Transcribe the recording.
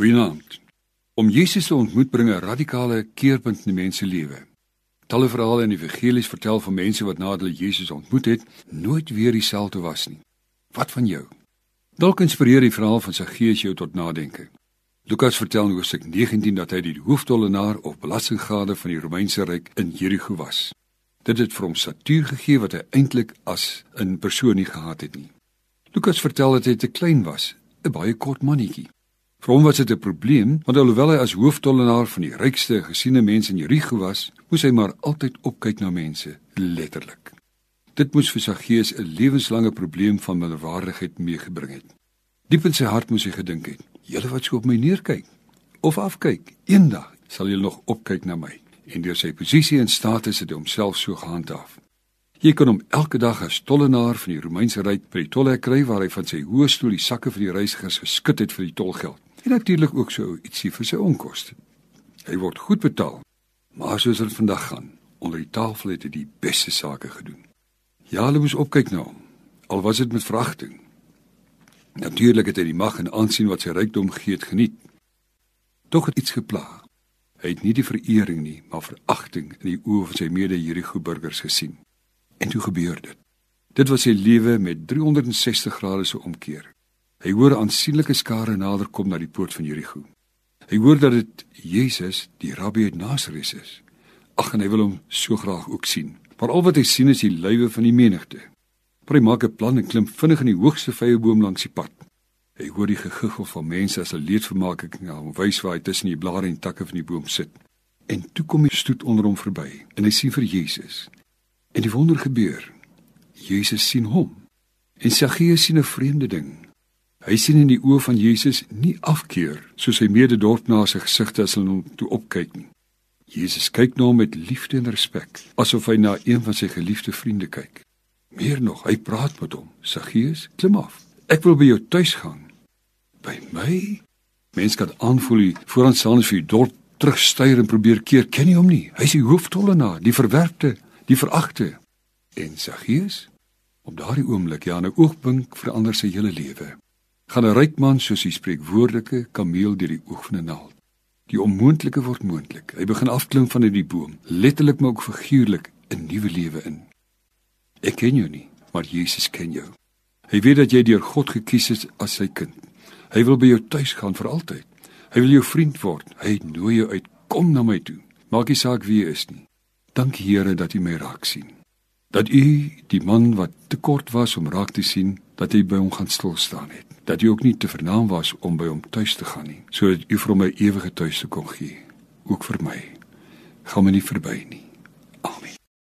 Goeienaand. Om Jesus te ontmoet bring 'n radikale keerpunt in mense lewe. Talle verhale in die evangelies vertel van mense wat nadat hulle Jesus ontmoet het, nooit weer dieselfde was nie. Wat van jou? Dalk inspireer die verhaal van Saggeus jou tot nadenke. Lukas vertel in Hoofstuk 19 dat hy die hooftollenaar of belastinggader van die Romeinse ryk in Jerigo was. Dit het vir hom statuur gegee wat hy eintlik as 'n persoon nie gehad het nie. Lukas vertel dat hy te klein was, 'n baie kort mannetjie. Vir hom was dit 'n probleem, want alhoewel hy as hooftollenaar van die rykste gesiene mense in Jerigo was, moes hy maar altyd opkyk na mense, letterlik. Dit moes vir Saggeus 'n lewenslange probleem van minderwaardigheid meegebring het. Diep in sy hart moes hy gedink het: "Julle wat so op my neerkyk of afkyk, eendag sal julle nog opkyk na my." En deur sy posisie en status het hy homself so gehandhaaf. Jy kon hom elke dag as tollenaar van die Romeinse ryk by die tolhek kry waar hy van sy hoë stoel die sakke vir die reisigers geskit het vir die tolgeld en natuurlik ook so ietsie vir sy onkoste. Hy word goed betaal. Maar soos dit vandag gaan, onder die tafel het hy die beste sake gedoen. Ja, hulle moes opkyk na hom, al was dit met veragting. Natuurlik het hy die mag en aansien wat sy rykdom gegee het geniet. Tog het iets gepla. Hy het nie die verering nie, maar veragting in die oë van sy mede-Jerigo burgers gesien. En toe gebeur dit. Dit was sy lewe met 360 grade se omkeer. Hy hoor aansienlike skare nader kom na die poort van Jerigo. Hy hoor dat dit Jesus, die rabbi uit Nasaret is. Ag en hy wil hom so graag ook sien. Maar al wat hy sien is die lywe van die menigte. Maar hy maak 'n plan en klim vinnig in die hoogste vyeboom langs die pad. Hy hoor die gegiggel van mense as 'n leedvermaking na hom wys waar hy tussen die blare en takke van die boom sit. En toe kom die stoet onder hom verby en hy sien vir Jesus. En die wonder gebeur. Jesus sien hom. En Saggeus sien 'n vreemde ding. Hy sien in die oë van Jesus nie afkeer soos sy mededorpnaar se gesigte as hulle hom toe opkyk nie. Jesus kyk na hom met liefde en respek, asof hy na een van sy geliefde vriende kyk. Meer nog, hy praat met hom. Saggeus, klim af. Ek wil by jou tuis gaan. By my? Mens kan aanvoel hy vooraanstaande vir die dorp terugstuur en probeer keer. Ken jy hom nie? Hy's die hooftollenaar, die verwerpte, die veragte. En Saggeus, op daardie oomblik, ja, 'n oogwink verander sy hele lewe gaan 'n ryk man soos die spreekwoordelike kameel deur die oog van 'n naald. Die onmoontlike word moontlik. Hy begin afklim van uit die boom, letterlik maar ook figuurlik 'n nuwe lewe in. Ek ken jou nie, maar Jesus ken jou. Hy weet dat jy deur God gekies is as sy kind. Hy wil by jou tuis gaan vir altyd. Hy wil jou vriend word. Hy nooi jou uit. Kom na my toe. Maak nie saak wie jy is nie. Dankie Here dat U my raak sien. Dat U die man wat te kort was om raak te sien, dat hy by hom gaan stil staan het dat hy ook nie te vernaam was om by hom tuis te gaan nie sodat u vir 'n ewige tuiste kon gee ook vir my. Gaan my nie verby nie